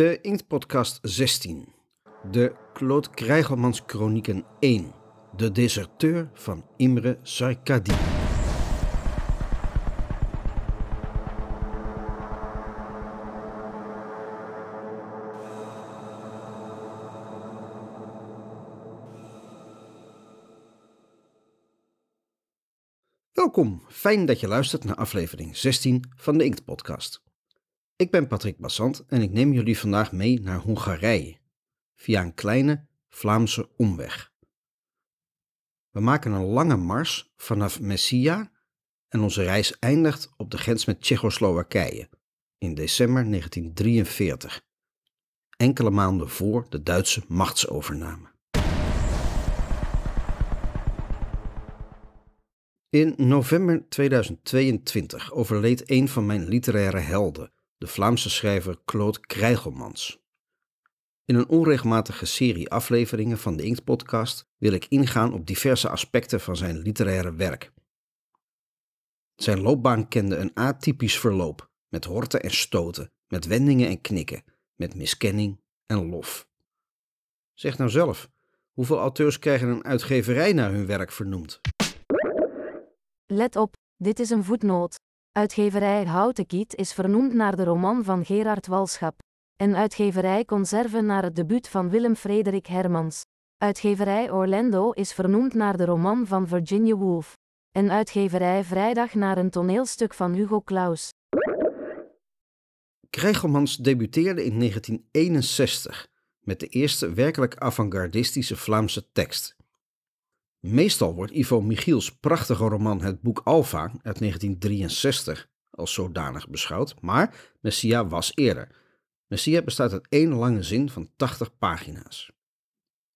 De Inktpodcast 16. De Claude Krijgelmans Chronieken 1. De deserteur van Imre Sarkadi. Welkom, fijn dat je luistert naar aflevering 16 van de Inktpodcast. Ik ben Patrick Bassant en ik neem jullie vandaag mee naar Hongarije, via een kleine Vlaamse omweg. We maken een lange mars vanaf Messia en onze reis eindigt op de grens met Tsjechoslowakije in december 1943, enkele maanden voor de Duitse machtsovername. In november 2022 overleed een van mijn literaire helden, de Vlaamse schrijver Claude Krijgelmans. In een onregelmatige serie afleveringen van de Inktpodcast wil ik ingaan op diverse aspecten van zijn literaire werk. Zijn loopbaan kende een atypisch verloop, met horten en stoten, met wendingen en knikken, met miskenning en lof. Zeg nou zelf, hoeveel auteurs krijgen een uitgeverij naar hun werk vernoemd? Let op, dit is een voetnoot. Uitgeverij Houten Kiet is vernoemd naar de roman van Gerard Walschap. En uitgeverij Conserve naar het debuut van Willem Frederik Hermans. Uitgeverij Orlando is vernoemd naar de roman van Virginia Woolf. En uitgeverij Vrijdag naar een toneelstuk van Hugo Claus. Krijgelmans debuteerde in 1961 met de eerste werkelijk avant-gardistische Vlaamse tekst. Meestal wordt Ivo Michiels prachtige roman Het Boek Alpha uit 1963 als zodanig beschouwd, maar Messia was eerder. Messia bestaat uit één lange zin van 80 pagina's.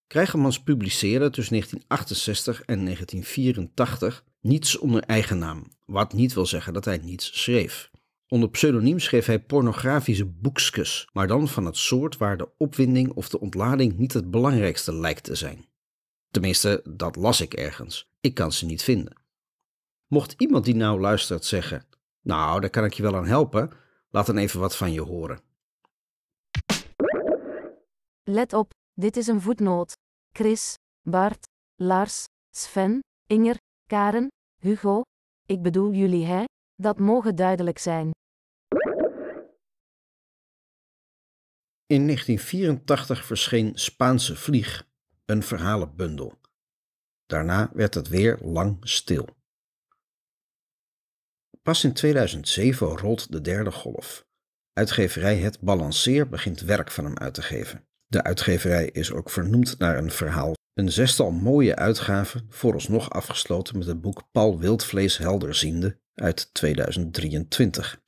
Krijgemans publiceerde tussen 1968 en 1984 niets onder eigen naam, wat niet wil zeggen dat hij niets schreef. Onder pseudoniem schreef hij pornografische boekskes, maar dan van het soort waar de opwinding of de ontlading niet het belangrijkste lijkt te zijn. Tenminste, dat las ik ergens. Ik kan ze niet vinden. Mocht iemand die nou luistert zeggen: Nou, daar kan ik je wel aan helpen, laat dan even wat van je horen. Let op, dit is een voetnoot. Chris, Bart, Lars, Sven, Inger, Karen, Hugo, ik bedoel jullie hè, dat mogen duidelijk zijn. In 1984 verscheen Spaanse Vlieg, een verhalenbundel. Daarna werd het weer lang stil. Pas in 2007 rolt de derde golf. Uitgeverij Het Balanceer begint werk van hem uit te geven. De uitgeverij is ook vernoemd naar een verhaal. Een zestal mooie uitgaven, vooralsnog afgesloten met het boek Paul Wildvlees Helderziende uit 2023.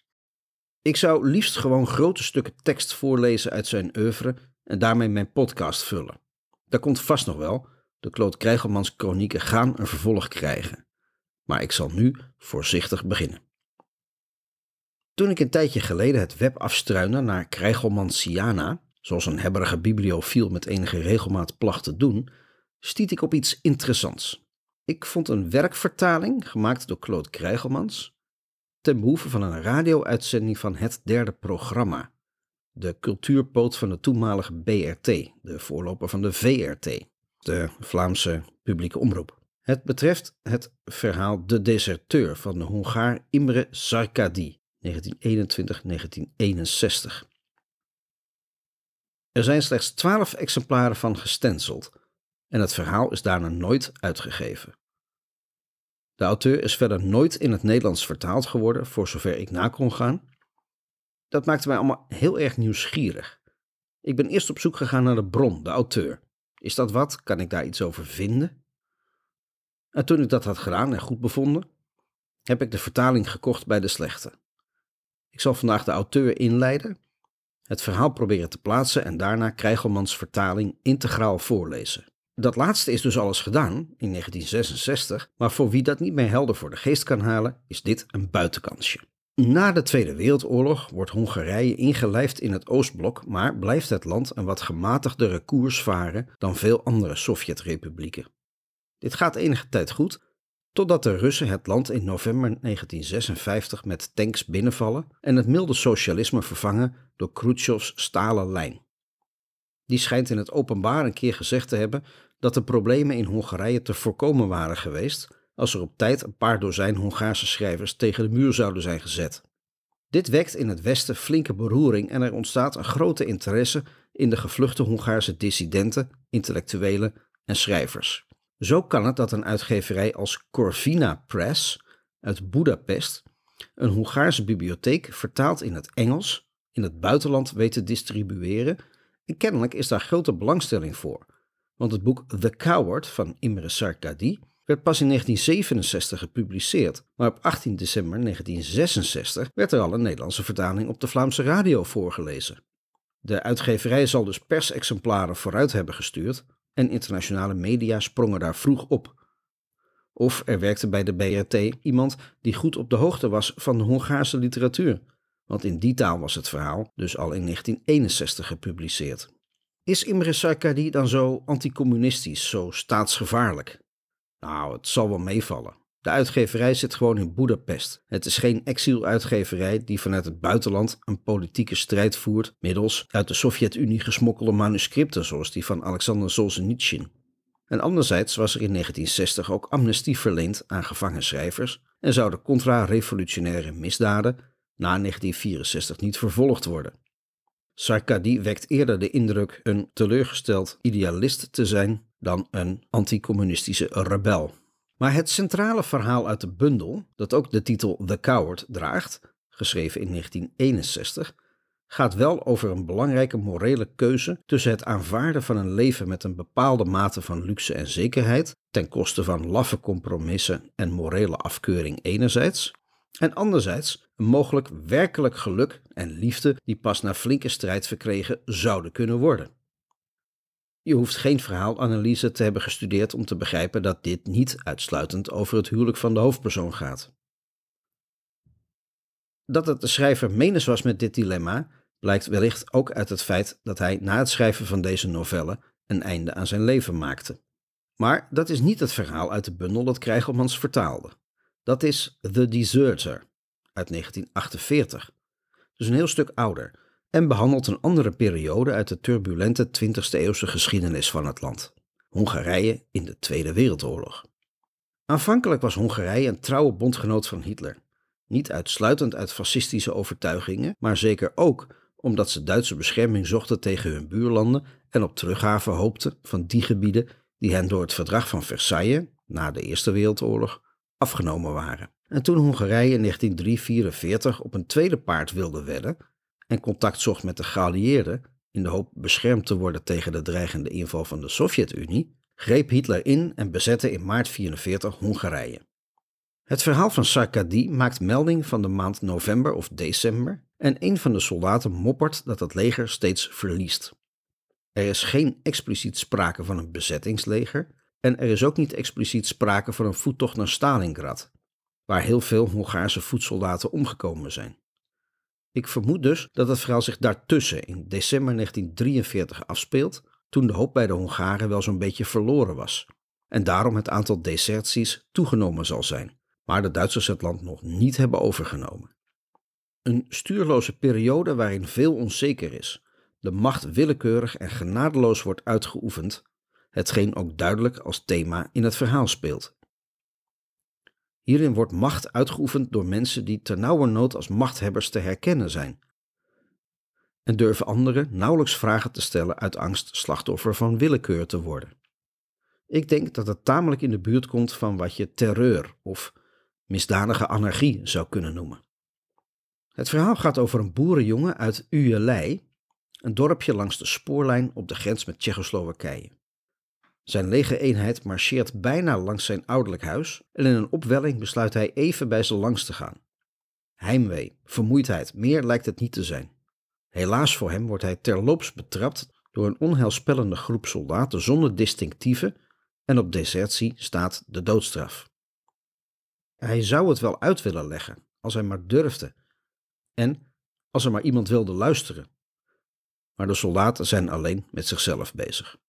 Ik zou liefst gewoon grote stukken tekst voorlezen uit zijn oeuvre en daarmee mijn podcast vullen. Dat komt vast nog wel. De Claude Krijgelmans chronieken gaan een vervolg krijgen. Maar ik zal nu voorzichtig beginnen. Toen ik een tijdje geleden het web afstruinde naar Krijgelmansiana, zoals een hebberige bibliofiel met enige regelmaat placht te doen, stiet ik op iets interessants. Ik vond een werkvertaling, gemaakt door Claude Krijgelmans, ten behoeve van een radio-uitzending van het derde programma, de cultuurpoot van de toenmalige BRT, de voorloper van de VRT, de Vlaamse publieke omroep. Het betreft het verhaal De Deserteur van de Hongaar Imre Sarkadi, 1921-1961. Er zijn slechts twaalf exemplaren van gestenceld en het verhaal is daarna nooit uitgegeven. De auteur is verder nooit in het Nederlands vertaald geworden, voor zover ik na kon gaan, dat maakte mij allemaal heel erg nieuwsgierig. Ik ben eerst op zoek gegaan naar de bron, de auteur. Is dat wat? Kan ik daar iets over vinden? En toen ik dat had gedaan en goed bevonden, heb ik de vertaling gekocht bij de slechte. Ik zal vandaag de auteur inleiden, het verhaal proberen te plaatsen en daarna Krijgelmans vertaling integraal voorlezen. Dat laatste is dus alles gedaan in 1966, maar voor wie dat niet meer helder voor de geest kan halen, is dit een buitenkansje. Na de Tweede Wereldoorlog wordt Hongarije ingelijfd in het Oostblok, maar blijft het land een wat gematigdere koers varen dan veel andere Sovjetrepublieken. Dit gaat enige tijd goed, totdat de Russen het land in november 1956 met tanks binnenvallen en het milde socialisme vervangen door Khrushchevs stalen lijn. Die schijnt in het openbaar een keer gezegd te hebben dat de problemen in Hongarije te voorkomen waren geweest als er op tijd een paar dozijn Hongaarse schrijvers tegen de muur zouden zijn gezet. Dit wekt in het Westen flinke beroering en er ontstaat een grote interesse in de gevluchte Hongaarse dissidenten, intellectuelen en schrijvers. Zo kan het dat een uitgeverij als Corvina Press uit Budapest een Hongaarse bibliotheek vertaald in het Engels in het buitenland weet te distribueren en kennelijk is daar grote belangstelling voor, want het boek The Coward van Imre Sarkadi werd pas in 1967 gepubliceerd, maar op 18 december 1966 werd er al een Nederlandse vertaling op de Vlaamse radio voorgelezen. De uitgeverij zal dus persexemplaren vooruit hebben gestuurd en internationale media sprongen daar vroeg op. Of er werkte bij de BRT iemand die goed op de hoogte was van de Hongaarse literatuur, want in die taal was het verhaal dus al in 1961 gepubliceerd. Is Imre Sarkadi dan zo anticommunistisch, zo staatsgevaarlijk? Nou, het zal wel meevallen. De uitgeverij zit gewoon in Boedapest. Het is geen exieluitgeverij die vanuit het buitenland een politieke strijd voert middels uit de Sovjet-Unie gesmokkelde manuscripten zoals die van Alexander Solzhenitsyn. En anderzijds was er in 1960 ook amnestie verleend aan gevangen schrijvers en zouden contra-revolutionaire misdaden na 1964 niet vervolgd worden. Sarkadi wekt eerder de indruk een teleurgesteld idealist te zijn dan een anticommunistische rebel. Maar het centrale verhaal uit de bundel, dat ook de titel The Coward draagt, geschreven in 1961, gaat wel over een belangrijke morele keuze tussen het aanvaarden van een leven met een bepaalde mate van luxe en zekerheid, ten koste van laffe compromissen en morele afkeuring enerzijds, en anderzijds een mogelijk werkelijk geluk en liefde die pas na flinke strijd verkregen zouden kunnen worden. Je hoeft geen verhaalanalyse te hebben gestudeerd om te begrijpen dat dit niet uitsluitend over het huwelijk van de hoofdpersoon gaat. Dat het de schrijver menens was met dit dilemma, blijkt wellicht ook uit het feit dat hij na het schrijven van deze novelle een einde aan zijn leven maakte. Maar dat is niet het verhaal uit de bundel dat Krijgelmans vertaalde. Dat is The Deserter uit 1948, dus een heel stuk ouder en behandelt een andere periode uit de turbulente 20e eeuwse geschiedenis van het land: Hongarije in de Tweede Wereldoorlog. Aanvankelijk was Hongarije een trouwe bondgenoot van Hitler, niet uitsluitend uit fascistische overtuigingen, maar zeker ook omdat ze Duitse bescherming zochten tegen hun buurlanden en op teruggave hoopten van die gebieden die hen door het verdrag van Versailles, na de Eerste Wereldoorlog, afgenomen waren. En toen Hongarije in 1943 op een tweede paard wilde wedden, en contact zocht met de geallieerden in de hoop beschermd te worden tegen de dreigende inval van de Sovjet-Unie, greep Hitler in en bezette in maart 1944 Hongarije. Het verhaal van Sarkadi maakt melding van de maand november of december en een van de soldaten moppert dat het leger steeds verliest. Er is geen expliciet sprake van een bezettingsleger en er is ook niet expliciet sprake van een voettocht naar Stalingrad, waar heel veel Hongaarse voetsoldaten omgekomen zijn. Ik vermoed dus dat het verhaal zich daartussen in december 1943 afspeelt, toen de hoop bij de Hongaren wel zo'n beetje verloren was. En daarom het aantal deserties toegenomen zal zijn, maar de Duitsers het land nog niet hebben overgenomen. Een stuurloze periode waarin veel onzeker is, de macht willekeurig en genadeloos wordt uitgeoefend, hetgeen ook duidelijk als thema in het verhaal speelt. Hierin wordt macht uitgeoefend door mensen die ternauwernood als machthebbers te herkennen zijn. En durven anderen nauwelijks vragen te stellen uit angst slachtoffer van willekeur te worden. Ik denk dat het tamelijk in de buurt komt van wat je terreur of misdanige anarchie zou kunnen noemen. Het verhaal gaat over een boerenjongen uit Ujelei, een dorpje langs de spoorlijn op de grens met Tsjechoslowakije. Zijn legereenheid marcheert bijna langs zijn ouderlijk huis en in een opwelling besluit hij even bij ze langs te gaan. Heimwee, vermoeidheid, meer lijkt het niet te zijn. Helaas voor hem wordt hij terloops betrapt door een onheilspellende groep soldaten zonder distinctieve en op desertie staat de doodstraf. Hij zou het wel uit willen leggen als hij maar durfde en als er maar iemand wilde luisteren. Maar de soldaten zijn alleen met zichzelf bezig.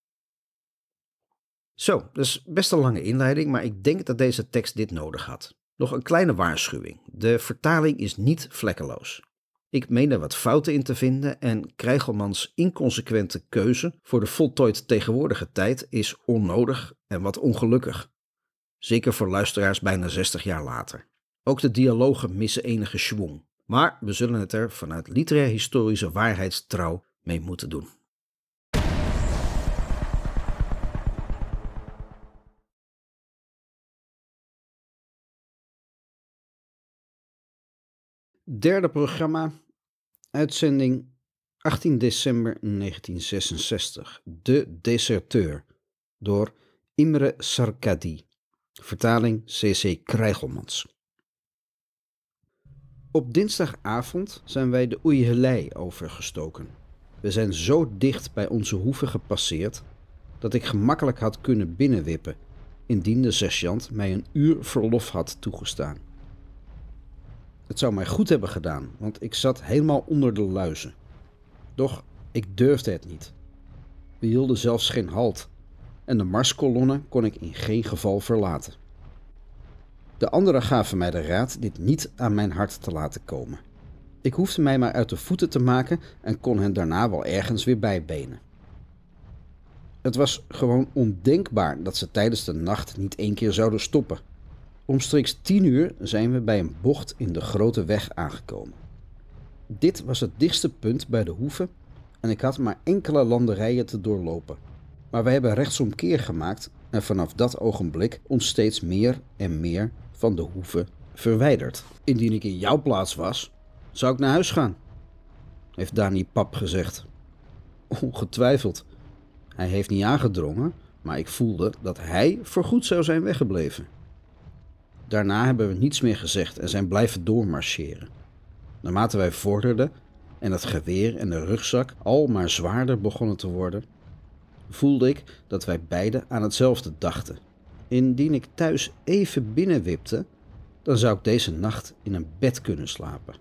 Zo, dus best een lange inleiding, maar ik denk dat deze tekst dit nodig had. Nog een kleine waarschuwing. De vertaling is niet vlekkeloos. Ik meen er wat fouten in te vinden en Krijgelmans inconsequente keuze voor de voltooid tegenwoordige tijd is onnodig en wat ongelukkig. Zeker voor luisteraars bijna 60 jaar later. Ook de dialogen missen enige schwung. Maar we zullen het er vanuit literair-historische waarheidstrouw mee moeten doen. Derde programma, uitzending 18 december 1966. De Deserteur door Imre Sarkadi. Vertaling C.C. Krijgelmans. Op dinsdagavond zijn wij de Oeihelei overgestoken. We zijn zo dicht bij onze hoeve gepasseerd dat ik gemakkelijk had kunnen binnenwippen indien de sergeant mij een uur verlof had toegestaan. Het zou mij goed hebben gedaan, want ik zat helemaal onder de luizen. Doch ik durfde het niet. We hielden zelfs geen halt en de marskolonne kon ik in geen geval verlaten. De anderen gaven mij de raad dit niet aan mijn hart te laten komen. Ik hoefde mij maar uit de voeten te maken en kon hen daarna wel ergens weer bijbenen. Het was gewoon ondenkbaar dat ze tijdens de nacht niet één keer zouden stoppen. Omstreeks tien uur zijn we bij een bocht in de grote weg aangekomen. Dit was het dichtste punt bij de hoeve en ik had maar enkele landerijen te doorlopen. Maar we hebben rechtsomkeer gemaakt en vanaf dat ogenblik ons steeds meer en meer van de hoeve verwijderd. Indien ik in jouw plaats was, zou ik naar huis gaan, heeft Dani Pap gezegd. Ongetwijfeld. Hij heeft niet aangedrongen, maar ik voelde dat hij voorgoed zou zijn weggebleven. Daarna hebben we niets meer gezegd en zijn blijven doormarcheren. Naarmate wij vorderden en het geweer en de rugzak al maar zwaarder begonnen te worden, voelde ik dat wij beiden aan hetzelfde dachten. Indien ik thuis even binnenwipte, dan zou ik deze nacht in een bed kunnen slapen.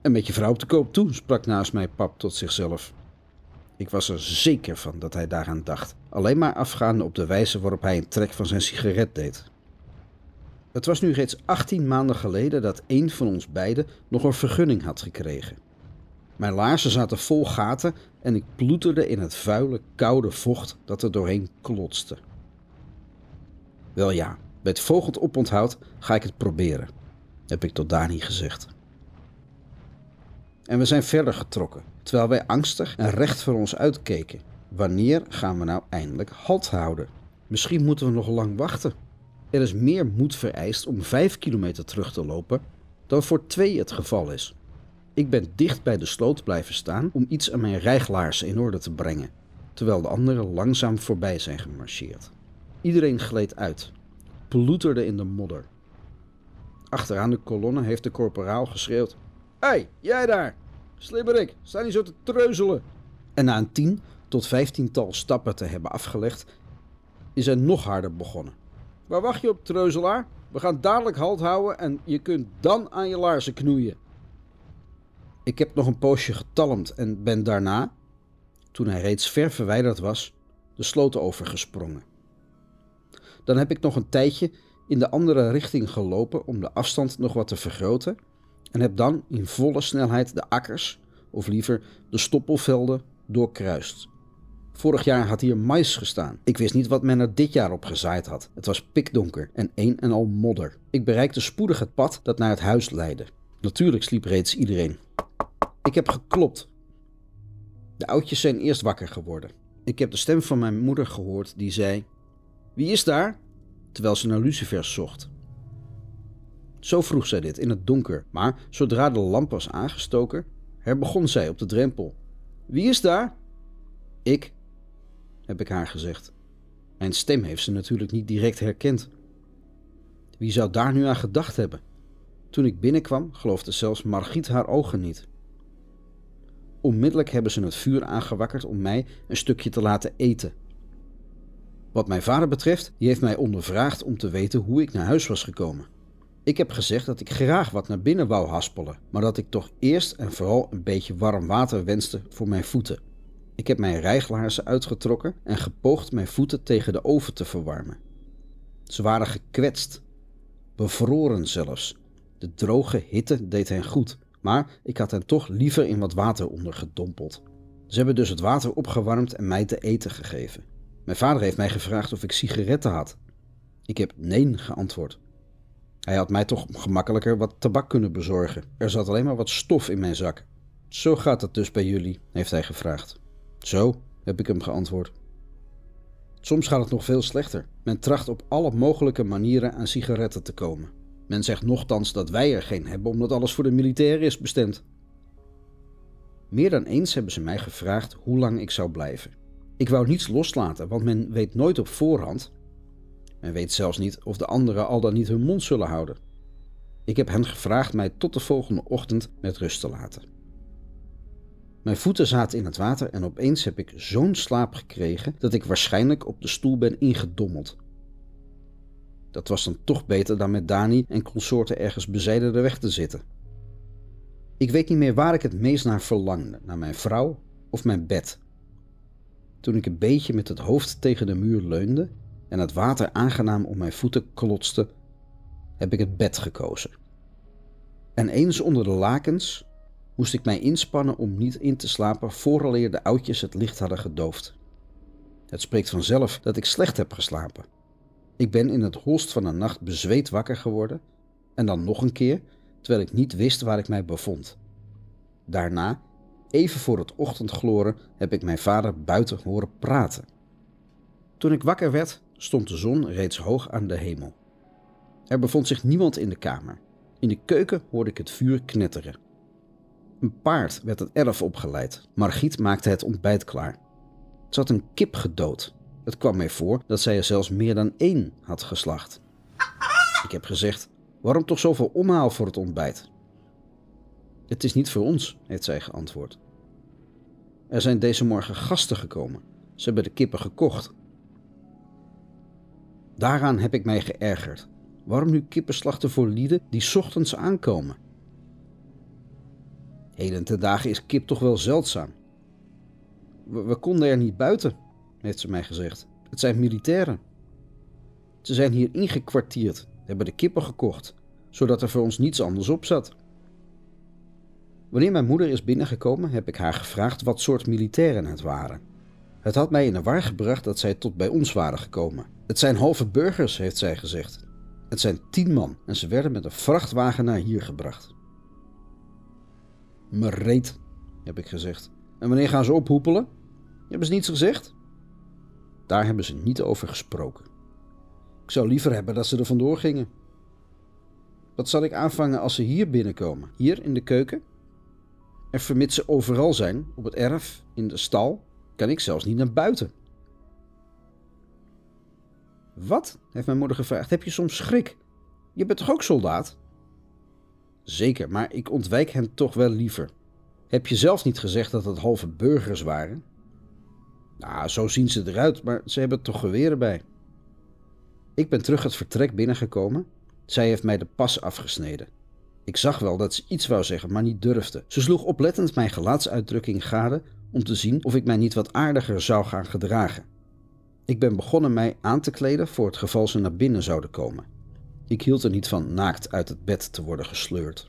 En met je vrouw op de koop toe, sprak naast mij pap tot zichzelf. Ik was er zeker van dat hij daaraan dacht, alleen maar afgaande op de wijze waarop hij een trek van zijn sigaret deed. Het was nu reeds 18 maanden geleden dat een van ons beiden nog een vergunning had gekregen. Mijn laarzen zaten vol gaten en ik ploeterde in het vuile, koude vocht dat er doorheen klotste. Wel ja, bij het volgend oponthoud ga ik het proberen, heb ik tot Dani gezegd. En we zijn verder getrokken, terwijl wij angstig en recht voor ons uitkeken. Wanneer gaan we nou eindelijk halt houden? Misschien moeten we nog lang wachten. Er is meer moed vereist om vijf kilometer terug te lopen dan voor twee het geval is. Ik ben dicht bij de sloot blijven staan om iets aan mijn rijglaarzen in orde te brengen, terwijl de anderen langzaam voorbij zijn gemarcheerd. Iedereen gleed uit, ploeterde in de modder. Achteraan de kolonne heeft de korporaal geschreeuwd: Hé, hey, jij daar! Slibberik, sta niet zo te treuzelen! En na een tien tot vijftiental stappen te hebben afgelegd, is hij nog harder begonnen. Waar wacht je op, treuzelaar? We gaan dadelijk halt houden en je kunt dan aan je laarzen knoeien. Ik heb nog een poosje getalmd en ben daarna, toen hij reeds ver verwijderd was, de sloot overgesprongen. Dan heb ik nog een tijdje in de andere richting gelopen om de afstand nog wat te vergroten en heb dan in volle snelheid de akkers, of liever de stoppelvelden, doorkruist. Vorig jaar had hier mais gestaan. Ik wist niet wat men er dit jaar op gezaaid had. Het was pikdonker en een en al modder. Ik bereikte spoedig het pad dat naar het huis leidde. Natuurlijk sliep reeds iedereen. Ik heb geklopt. De oudjes zijn eerst wakker geworden. Ik heb de stem van mijn moeder gehoord die zei: Wie is daar? terwijl ze naar lucifers zocht. Zo vroeg zij dit in het donker, maar zodra de lamp was aangestoken, herbegon zij op de drempel. Wie is daar? Ik, heb ik haar gezegd. Mijn stem heeft ze natuurlijk niet direct herkend. Wie zou daar nu aan gedacht hebben? Toen ik binnenkwam, geloofde zelfs Margriet haar ogen niet. Onmiddellijk hebben ze het vuur aangewakkerd om mij een stukje te laten eten. Wat mijn vader betreft, die heeft mij ondervraagd om te weten hoe ik naar huis was gekomen. Ik heb gezegd dat ik graag wat naar binnen wou haspelen, maar dat ik toch eerst en vooral een beetje warm water wenste voor mijn voeten. Ik heb mijn rijglaarzen uitgetrokken en gepoogd mijn voeten tegen de oven te verwarmen. Ze waren gekwetst, bevroren zelfs. De droge hitte deed hen goed, maar ik had hen toch liever in wat water ondergedompeld. Ze hebben dus het water opgewarmd en mij te eten gegeven. Mijn vader heeft mij gevraagd of ik sigaretten had. Ik heb nee geantwoord. Hij had mij toch gemakkelijker wat tabak kunnen bezorgen. Er zat alleen maar wat stof in mijn zak. Zo gaat het dus bij jullie, heeft hij gevraagd. Zo, heb ik hem geantwoord. Soms gaat het nog veel slechter. Men tracht op alle mogelijke manieren aan sigaretten te komen. Men zegt nochtans dat wij er geen hebben omdat alles voor de militairen is bestemd. Meer dan eens hebben ze mij gevraagd hoe lang ik zou blijven. Ik wou niets loslaten, want men weet nooit op voorhand. Men weet zelfs niet of de anderen al dan niet hun mond zullen houden. Ik heb hen gevraagd mij tot de volgende ochtend met rust te laten. Mijn voeten zaten in het water en opeens heb ik zo'n slaap gekregen dat ik waarschijnlijk op de stoel ben ingedommeld. Dat was dan toch beter dan met Dani en consorten ergens bezijden de weg te zitten. Ik weet niet meer waar ik het meest naar verlangde: naar mijn vrouw of mijn bed. Toen ik een beetje met het hoofd tegen de muur leunde en het water aangenaam om mijn voeten klotste, heb ik het bed gekozen. En eens onder de lakens moest ik mij inspannen om niet in te slapen vooraleer de oudjes het licht hadden gedoofd. Het spreekt vanzelf dat ik slecht heb geslapen. Ik ben in het holst van de nacht bezweet wakker geworden en dan nog een keer, terwijl ik niet wist waar ik mij bevond. Daarna, even voor het ochtendgloren, heb ik mijn vader buiten horen praten. Toen ik wakker werd, stond de zon reeds hoog aan de hemel. Er bevond zich niemand in de kamer. In de keuken hoorde ik het vuur knetteren. Een paard werd het erf opgeleid. Margriet maakte het ontbijt klaar. Ze had een kip gedood. Het kwam mij voor dat zij er zelfs meer dan één had geslacht. Ik heb gezegd: Waarom toch zoveel omhaal voor het ontbijt? Het is niet voor ons, heeft zij geantwoord. Er zijn deze morgen gasten gekomen. Ze hebben de kippen gekocht. Daaraan heb ik mij geërgerd. Waarom nu kippen slachten voor lieden die ochtends aankomen? Heden ten dagen is kip toch wel zeldzaam. We, we konden er niet buiten, heeft ze mij gezegd. Het zijn militairen. Ze zijn hier ingekwartierd, hebben de kippen gekocht, zodat er voor ons niets anders op zat. Wanneer mijn moeder is binnengekomen, heb ik haar gevraagd wat soort militairen het waren. Het had mij in de war gebracht dat zij tot bij ons waren gekomen. Het zijn halve burgers, heeft zij gezegd. Het zijn tien man en ze werden met een vrachtwagen naar hier gebracht. Me reet, heb ik gezegd. En wanneer gaan ze ophoepelen? Hebben ze niets gezegd? Daar hebben ze niet over gesproken. Ik zou liever hebben dat ze er vandoor gingen. Wat zal ik aanvangen als ze hier binnenkomen? Hier in de keuken? En vermits ze overal zijn, op het erf, in de stal, kan ik zelfs niet naar buiten. Wat? heeft mijn moeder gevraagd. Heb je soms schrik? Je bent toch ook soldaat? Zeker, maar ik ontwijk hen toch wel liever. Heb je zelf niet gezegd dat het halve burgers waren? Nou, zo zien ze eruit, maar ze hebben toch geweren bij. Ik ben terug het vertrek binnengekomen. Zij heeft mij de pas afgesneden. Ik zag wel dat ze iets wou zeggen, maar niet durfde. Ze sloeg oplettend mijn gelaatsuitdrukking gade om te zien of ik mij niet wat aardiger zou gaan gedragen. Ik ben begonnen mij aan te kleden voor het geval ze naar binnen zouden komen. Ik hield er niet van naakt uit het bed te worden gesleurd.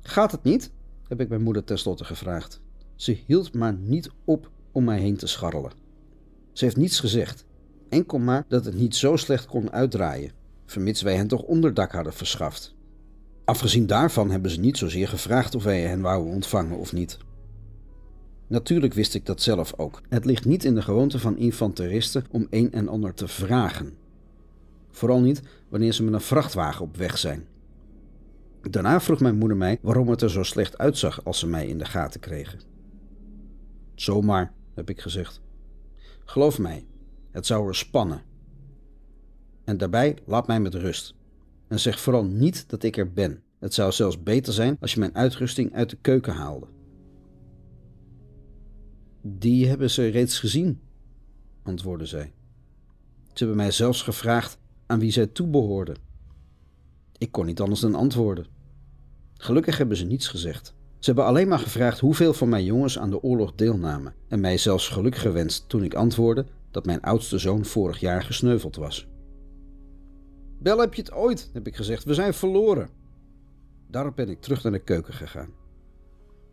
Gaat het niet? heb ik mijn moeder tenslotte gevraagd. Ze hield maar niet op om mij heen te scharrelen. Ze heeft niets gezegd, enkel maar dat het niet zo slecht kon uitdraaien, vermits wij hen toch onderdak hadden verschaft. Afgezien daarvan hebben ze niet zozeer gevraagd of wij hen wouden ontvangen of niet. Natuurlijk wist ik dat zelf ook. Het ligt niet in de gewoonte van infanteristen om een en ander te vragen. Vooral niet wanneer ze met een vrachtwagen op weg zijn. Daarna vroeg mijn moeder mij waarom het er zo slecht uitzag als ze mij in de gaten kregen. Zomaar, heb ik gezegd. Geloof mij, het zou er spannen. En daarbij laat mij met rust. En zeg vooral niet dat ik er ben. Het zou zelfs beter zijn als je mijn uitrusting uit de keuken haalde. Die hebben ze reeds gezien, antwoordde zij. Ze hebben mij zelfs gevraagd aan wie zij toebehoorden. Ik kon niet anders dan antwoorden. Gelukkig hebben ze niets gezegd. Ze hebben alleen maar gevraagd hoeveel van mijn jongens aan de oorlog deelnamen en mij zelfs geluk gewenst toen ik antwoordde dat mijn oudste zoon vorig jaar gesneuveld was. Bel heb je het ooit, heb ik gezegd. We zijn verloren. Daarop ben ik terug naar de keuken gegaan.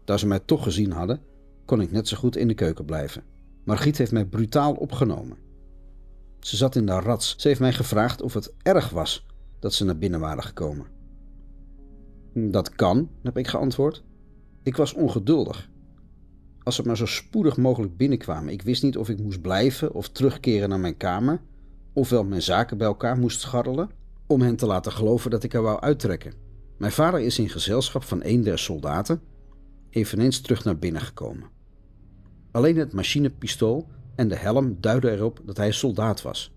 Daar ze mij toch gezien hadden, kon ik net zo goed in de keuken blijven. Margriet heeft mij brutaal opgenomen. Ze zat in de rats. Ze heeft mij gevraagd of het erg was dat ze naar binnen waren gekomen. Dat kan, heb ik geantwoord. Ik was ongeduldig. Als ze maar zo spoedig mogelijk binnenkwamen. Ik wist niet of ik moest blijven of terugkeren naar mijn kamer, ofwel mijn zaken bij elkaar moest scharrelen, om hen te laten geloven dat ik er wou uittrekken. Mijn vader is in gezelschap van een der soldaten eveneens terug naar binnen gekomen. Alleen het machinepistool en de helm duiden erop dat hij soldaat was.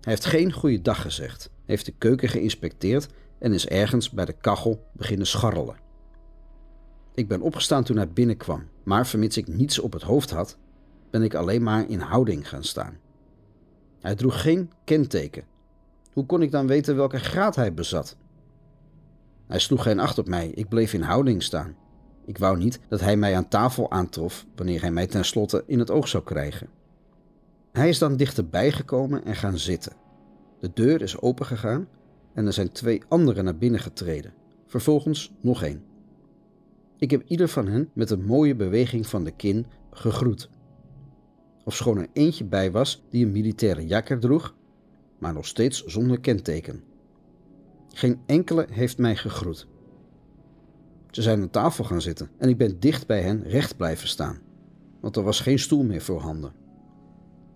Hij heeft geen goede dag gezegd, heeft de keuken geïnspecteerd en is ergens bij de kachel beginnen scharrelen. Ik ben opgestaan toen hij binnenkwam, maar vermits ik niets op het hoofd had, ben ik alleen maar in houding gaan staan. Hij droeg geen kenteken. Hoe kon ik dan weten welke graad hij bezat? Hij sloeg geen acht op mij, ik bleef in houding staan. Ik wou niet dat hij mij aan tafel aantrof wanneer hij mij tenslotte in het oog zou krijgen. Hij is dan dichterbij gekomen en gaan zitten. De deur is opengegaan en er zijn twee anderen naar binnen getreden. Vervolgens nog één. Ik heb ieder van hen met een mooie beweging van de kin gegroet. Ofschoon er eentje bij was die een militaire jakker droeg, maar nog steeds zonder kenteken. Geen enkele heeft mij gegroet. Ze zijn aan tafel gaan zitten en ik ben dicht bij hen recht blijven staan, want er was geen stoel meer voorhanden.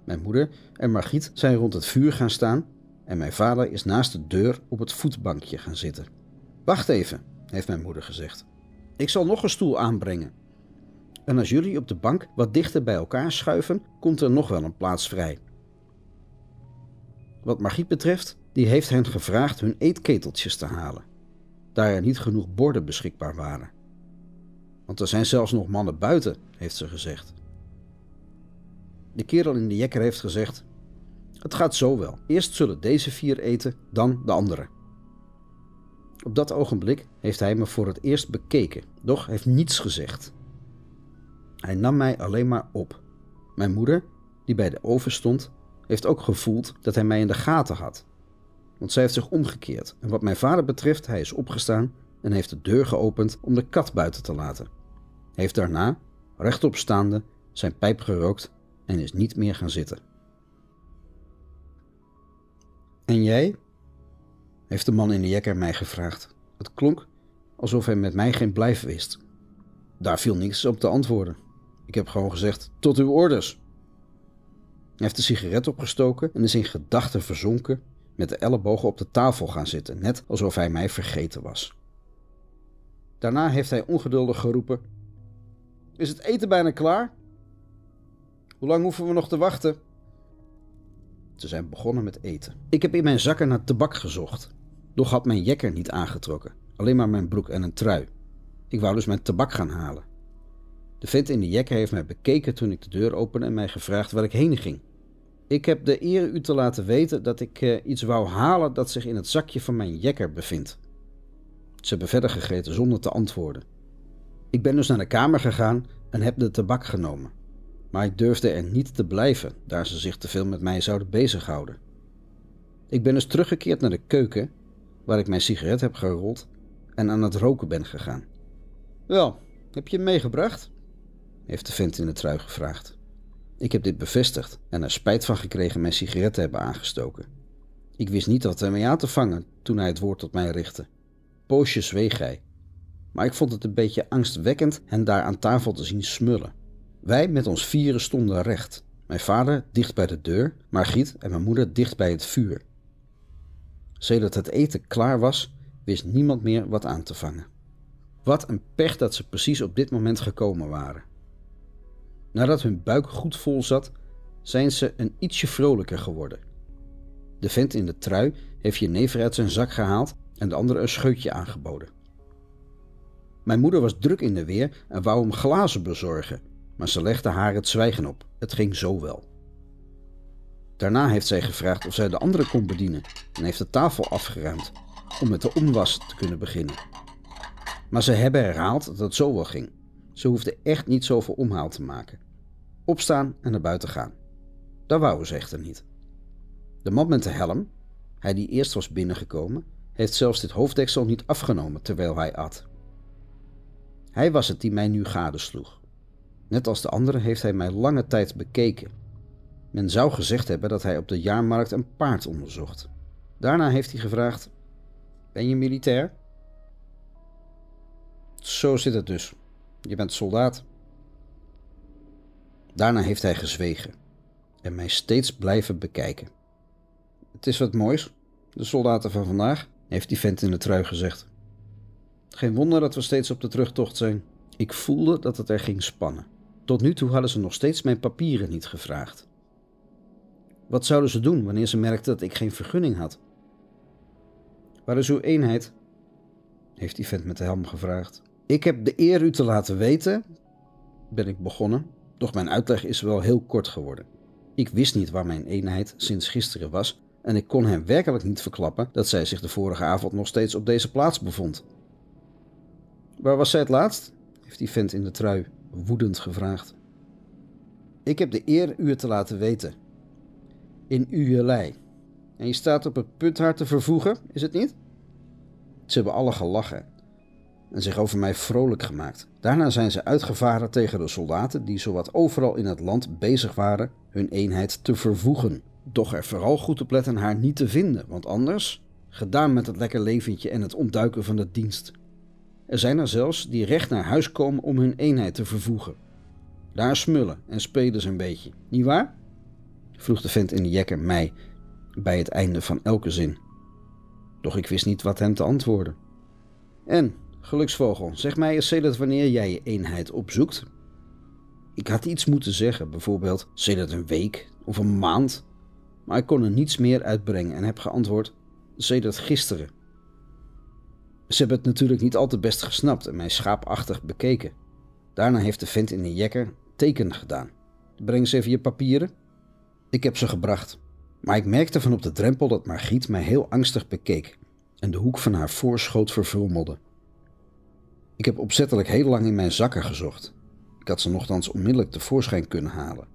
Mijn moeder en Margriet zijn rond het vuur gaan staan en mijn vader is naast de deur op het voetbankje gaan zitten. Wacht even, heeft mijn moeder gezegd. Ik zal nog een stoel aanbrengen. En als jullie op de bank wat dichter bij elkaar schuiven, komt er nog wel een plaats vrij. Wat Margriet betreft, die heeft hen gevraagd hun eetketeltjes te halen, daar er niet genoeg borden beschikbaar waren. Want er zijn zelfs nog mannen buiten, heeft ze gezegd. De kerel in de jekker heeft gezegd: Het gaat zo wel. Eerst zullen deze vier eten, dan de anderen. Op dat ogenblik heeft hij me voor het eerst bekeken, doch heeft niets gezegd. Hij nam mij alleen maar op. Mijn moeder, die bij de oven stond, heeft ook gevoeld dat hij mij in de gaten had. Want zij heeft zich omgekeerd en wat mijn vader betreft, hij is opgestaan en heeft de deur geopend om de kat buiten te laten. Hij heeft daarna, rechtop staande, zijn pijp gerookt en is niet meer gaan zitten. En jij? heeft de man in de jekker mij gevraagd. Het klonk alsof hij met mij geen blijf wist. Daar viel niks op te antwoorden. Ik heb gewoon gezegd: Tot uw orders. Hij heeft de sigaret opgestoken en is in gedachten verzonken, met de ellebogen op de tafel gaan zitten, net alsof hij mij vergeten was. Daarna heeft hij ongeduldig geroepen: Is het eten bijna klaar? Hoe lang hoeven we nog te wachten? Ze zijn begonnen met eten. Ik heb in mijn zakken naar tabak gezocht, doch had mijn jekker niet aangetrokken, alleen maar mijn broek en een trui. Ik wou dus mijn tabak gaan halen. De vent in de jekker heeft mij bekeken toen ik de deur opende en mij gevraagd waar ik heen ging. Ik heb de eer u te laten weten dat ik uh, iets wou halen dat zich in het zakje van mijn jekker bevindt. Ze hebben verder gegeten zonder te antwoorden. Ik ben dus naar de kamer gegaan en heb de tabak genomen maar ik durfde er niet te blijven, daar ze zich te veel met mij zouden bezighouden. Ik ben dus teruggekeerd naar de keuken, waar ik mijn sigaret heb gerold en aan het roken ben gegaan. Wel, heb je hem meegebracht? heeft de vent in de trui gevraagd. Ik heb dit bevestigd en er spijt van gekregen mijn sigaret te hebben aangestoken. Ik wist niet wat ermee aan te vangen toen hij het woord tot mij richtte. Poosje zweeg hij, maar ik vond het een beetje angstwekkend hen daar aan tafel te zien smullen. Wij met ons vieren stonden recht. Mijn vader dicht bij de deur, Margriet en mijn moeder dicht bij het vuur. Sedert het eten klaar was, wist niemand meer wat aan te vangen. Wat een pech dat ze precies op dit moment gekomen waren. Nadat hun buik goed vol zat, zijn ze een ietsje vrolijker geworden. De vent in de trui heeft je never uit zijn zak gehaald en de andere een scheutje aangeboden. Mijn moeder was druk in de weer en wou hem glazen bezorgen, maar ze legde haar het zwijgen op. Het ging zo wel. Daarna heeft zij gevraagd of zij de andere kon bedienen en heeft de tafel afgeruimd om met de omwas te kunnen beginnen. Maar ze hebben herhaald dat het zo wel ging. Ze hoefden echt niet zoveel omhaal te maken. Opstaan en naar buiten gaan. Dat wouden ze echter niet. De man met de helm, hij die eerst was binnengekomen, heeft zelfs dit hoofddeksel niet afgenomen terwijl hij at. Hij was het die mij nu gadesloeg. Net als de andere heeft hij mij lange tijd bekeken. Men zou gezegd hebben dat hij op de jaarmarkt een paard onderzocht. Daarna heeft hij gevraagd: Ben je militair? Zo zit het dus. Je bent soldaat. Daarna heeft hij gezwegen en mij steeds blijven bekijken. Het is wat moois, de soldaten van vandaag, heeft die vent in de trui gezegd. Geen wonder dat we steeds op de terugtocht zijn. Ik voelde dat het er ging spannen. Tot nu toe hadden ze nog steeds mijn papieren niet gevraagd. Wat zouden ze doen wanneer ze merkten dat ik geen vergunning had? Waar is uw eenheid? heeft die vent met de helm gevraagd. Ik heb de eer u te laten weten, ben ik begonnen, doch mijn uitleg is wel heel kort geworden. Ik wist niet waar mijn eenheid sinds gisteren was en ik kon hem werkelijk niet verklappen dat zij zich de vorige avond nog steeds op deze plaats bevond. Waar was zij het laatst? heeft die vent in de trui woedend gevraagd. Ik heb de eer u het te laten weten. In Ujelei. En je staat op het punt haar te vervoegen, is het niet? Ze hebben alle gelachen en zich over mij vrolijk gemaakt. Daarna zijn ze uitgevaren tegen de soldaten die zowat overal in het land bezig waren hun eenheid te vervoegen. Doch er vooral goed op letten haar niet te vinden, want anders, gedaan met het lekker leventje en het ontduiken van de dienst. Er zijn er zelfs die recht naar huis komen om hun eenheid te vervoegen. Daar smullen en spelen ze een beetje, niet waar? vroeg de vent in de jekker mij bij het einde van elke zin. Doch ik wist niet wat hem te antwoorden. En, geluksvogel, zeg mij eens sedert wanneer jij je eenheid opzoekt. Ik had iets moeten zeggen, bijvoorbeeld sedert een week of een maand, maar ik kon er niets meer uitbrengen en heb geantwoord sedert gisteren. Ze hebben het natuurlijk niet al te best gesnapt en mij schaapachtig bekeken. Daarna heeft de vent in de jekker teken gedaan. Breng eens even je papieren. Ik heb ze gebracht, maar ik merkte van op de drempel dat Margriet mij heel angstig bekeek en de hoek van haar voorschoot verfrommelde. Ik heb opzettelijk heel lang in mijn zakken gezocht. Ik had ze nogthans onmiddellijk tevoorschijn kunnen halen.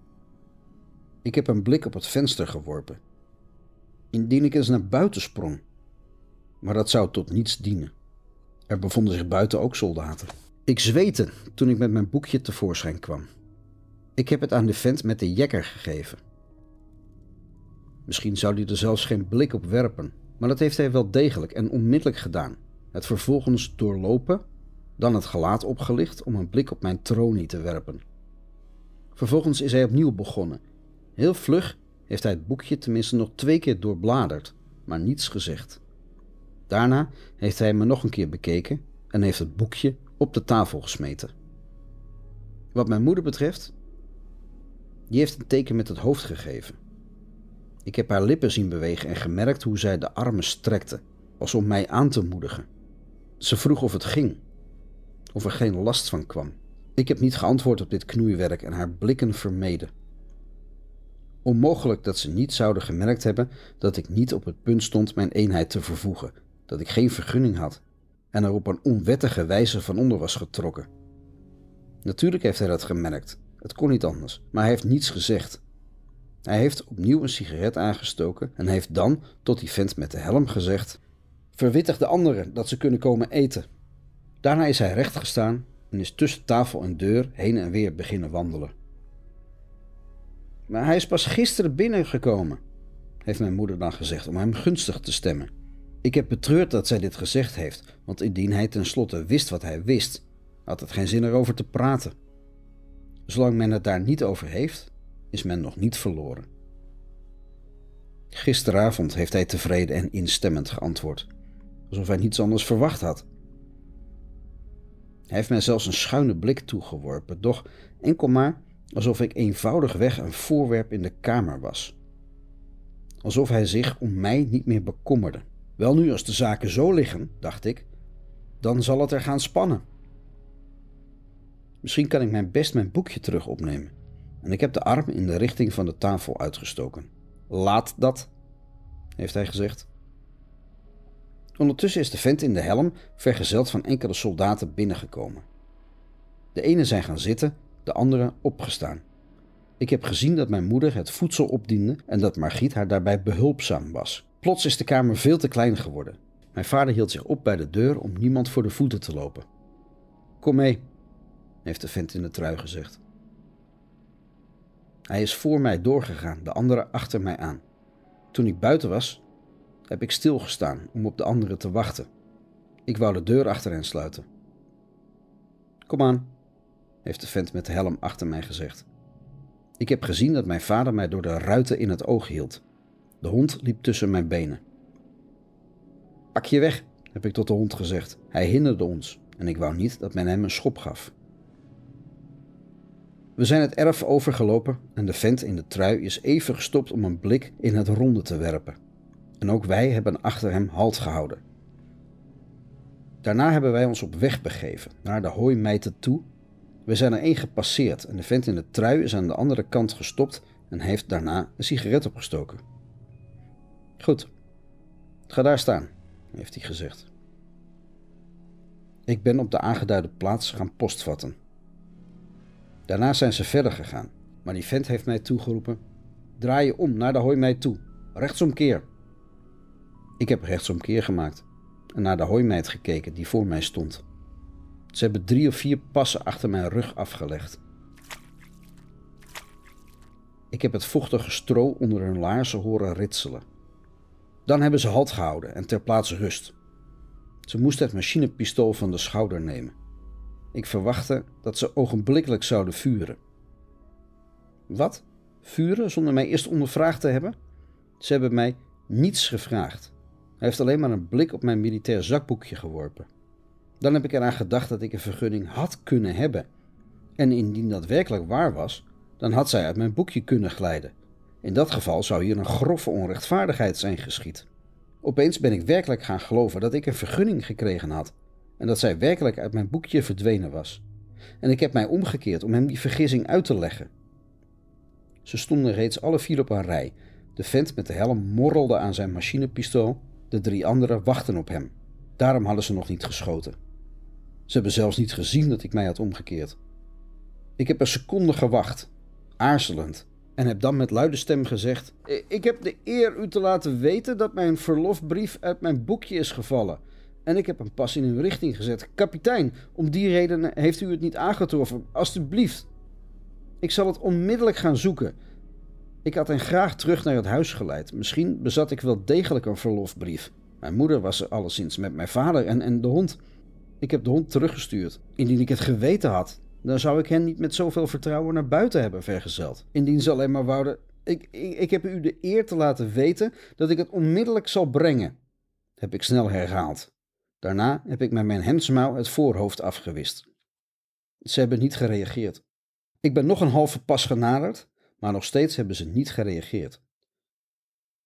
Ik heb een blik op het venster geworpen. Indien ik eens naar buiten sprong. Maar dat zou tot niets dienen. Er bevonden zich buiten ook soldaten. Ik zweette toen ik met mijn boekje tevoorschijn kwam. Ik heb het aan de vent met de jekker gegeven. Misschien zou hij er zelfs geen blik op werpen, maar dat heeft hij wel degelijk en onmiddellijk gedaan. Het vervolgens doorlopen, dan het gelaat opgelicht om een blik op mijn tronie te werpen. Vervolgens is hij opnieuw begonnen. Heel vlug heeft hij het boekje tenminste nog twee keer doorbladerd, maar niets gezegd. Daarna heeft hij me nog een keer bekeken en heeft het boekje op de tafel gesmeten. Wat mijn moeder betreft, die heeft een teken met het hoofd gegeven. Ik heb haar lippen zien bewegen en gemerkt hoe zij de armen strekte, als om mij aan te moedigen. Ze vroeg of het ging, of er geen last van kwam. Ik heb niet geantwoord op dit knoeiwerk en haar blikken vermeden. Onmogelijk dat ze niet zouden gemerkt hebben dat ik niet op het punt stond mijn eenheid te vervoegen, dat ik geen vergunning had en er op een onwettige wijze van onder was getrokken. Natuurlijk heeft hij dat gemerkt, het kon niet anders, maar hij heeft niets gezegd. Hij heeft opnieuw een sigaret aangestoken en heeft dan tot die vent met de helm gezegd: Verwittig de anderen dat ze kunnen komen eten. Daarna is hij recht gestaan en is tussen tafel en deur heen en weer beginnen wandelen. Maar hij is pas gisteren binnengekomen, heeft mijn moeder dan gezegd om hem gunstig te stemmen. Ik heb betreurd dat zij dit gezegd heeft, want indien hij tenslotte wist wat hij wist, had het geen zin erover te praten. Zolang men het daar niet over heeft, is men nog niet verloren. Gisteravond heeft hij tevreden en instemmend geantwoord, alsof hij niets anders verwacht had. Hij heeft mij zelfs een schuine blik toegeworpen, doch enkel maar alsof ik eenvoudigweg een voorwerp in de kamer was. Alsof hij zich om mij niet meer bekommerde. Wel nu, als de zaken zo liggen, dacht ik, dan zal het er gaan spannen. Misschien kan ik mijn best mijn boekje terug opnemen. En ik heb de arm in de richting van de tafel uitgestoken. Laat dat, heeft hij gezegd. Ondertussen is de vent in de helm, vergezeld van enkele soldaten, binnengekomen. De ene zijn gaan zitten, de andere opgestaan. Ik heb gezien dat mijn moeder het voedsel opdiende en dat Margriet haar daarbij behulpzaam was. Plots is de kamer veel te klein geworden. Mijn vader hield zich op bij de deur om niemand voor de voeten te lopen. Kom mee, heeft de vent in de trui gezegd. Hij is voor mij doorgegaan, de andere achter mij aan. Toen ik buiten was, heb ik stilgestaan om op de anderen te wachten. Ik wou de deur achter hen sluiten. Kom aan, heeft de vent met de helm achter mij gezegd. Ik heb gezien dat mijn vader mij door de ruiten in het oog hield. De hond liep tussen mijn benen. Pak je weg, heb ik tot de hond gezegd. Hij hinderde ons en ik wou niet dat men hem een schop gaf. We zijn het erf overgelopen en de vent in de trui is even gestopt om een blik in het ronde te werpen. En ook wij hebben achter hem halt gehouden. Daarna hebben wij ons op weg begeven naar de hooimijten toe. We zijn er één gepasseerd en de vent in de trui is aan de andere kant gestopt en heeft daarna een sigaret opgestoken. Goed, ga daar staan, heeft hij gezegd. Ik ben op de aangeduide plaats gaan postvatten. Daarna zijn ze verder gegaan, maar die vent heeft mij toegeroepen: Draai je om naar de hooimeid toe, rechtsomkeer. Ik heb rechtsomkeer gemaakt en naar de hooimeid gekeken die voor mij stond. Ze hebben drie of vier passen achter mijn rug afgelegd. Ik heb het vochtige stro onder hun laarzen horen ritselen. Dan hebben ze halt gehouden en ter plaatse rust. Ze moesten het machinepistool van de schouder nemen. Ik verwachtte dat ze ogenblikkelijk zouden vuren. Wat? Vuren zonder mij eerst ondervraagd te hebben? Ze hebben mij niets gevraagd. Hij heeft alleen maar een blik op mijn militair zakboekje geworpen. Dan heb ik eraan gedacht dat ik een vergunning had kunnen hebben. En indien dat werkelijk waar was, dan had zij uit mijn boekje kunnen glijden. In dat geval zou hier een grove onrechtvaardigheid zijn geschied. Opeens ben ik werkelijk gaan geloven dat ik een vergunning gekregen had en dat zij werkelijk uit mijn boekje verdwenen was. En ik heb mij omgekeerd om hem die vergissing uit te leggen. Ze stonden reeds alle vier op een rij. De vent met de helm morrelde aan zijn machinepistool, de drie anderen wachten op hem. Daarom hadden ze nog niet geschoten. Ze hebben zelfs niet gezien dat ik mij had omgekeerd. Ik heb een seconde gewacht, aarzelend, en heb dan met luide stem gezegd: Ik heb de eer u te laten weten dat mijn verlofbrief uit mijn boekje is gevallen. En ik heb hem pas in uw richting gezet. Kapitein, om die reden heeft u het niet aangetroffen. Alsjeblieft. Ik zal het onmiddellijk gaan zoeken. Ik had hen graag terug naar het huis geleid. Misschien bezat ik wel degelijk een verlofbrief. Mijn moeder was er alleszins met mijn vader en, en de hond. Ik heb de hond teruggestuurd. Indien ik het geweten had, dan zou ik hen niet met zoveel vertrouwen naar buiten hebben vergezeld. Indien ze alleen maar wouden. Ik, ik, heb u de eer te laten weten dat ik het onmiddellijk zal brengen, heb ik snel herhaald. Daarna heb ik met mijn hemdsmouw het voorhoofd afgewist. Ze hebben niet gereageerd. Ik ben nog een halve pas genaderd, maar nog steeds hebben ze niet gereageerd.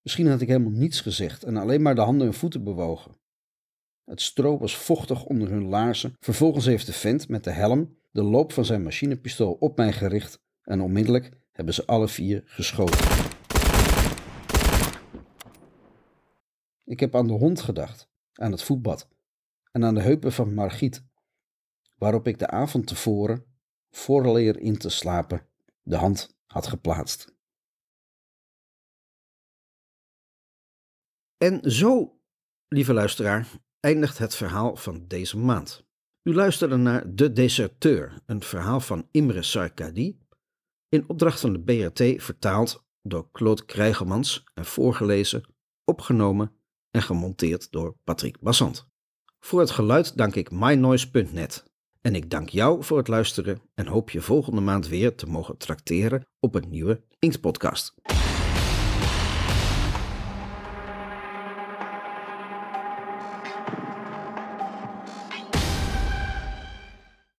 Misschien had ik helemaal niets gezegd en alleen maar de handen en voeten bewogen. Het stro was vochtig onder hun laarzen. Vervolgens heeft de vent met de helm de loop van zijn machinepistool op mij gericht en onmiddellijk hebben ze alle vier geschoten. Ik heb aan de hond gedacht, aan het voetbad en aan de heupen van Margriet, waarop ik de avond tevoren, vooraleer in te slapen, de hand had geplaatst. En zo, lieve luisteraar, eindigt het verhaal van deze maand. U luisterde naar De Deserteur, een verhaal van Imre Sarkadi, in opdracht van de BRT vertaald door Claude Krijgemans en voorgelezen, opgenomen en gemonteerd door Patrick Bassant. Voor het geluid dank ik mynoise.net. En ik dank jou voor het luisteren en hoop je volgende maand weer te mogen trakteren op een nieuwe Inktpodcast.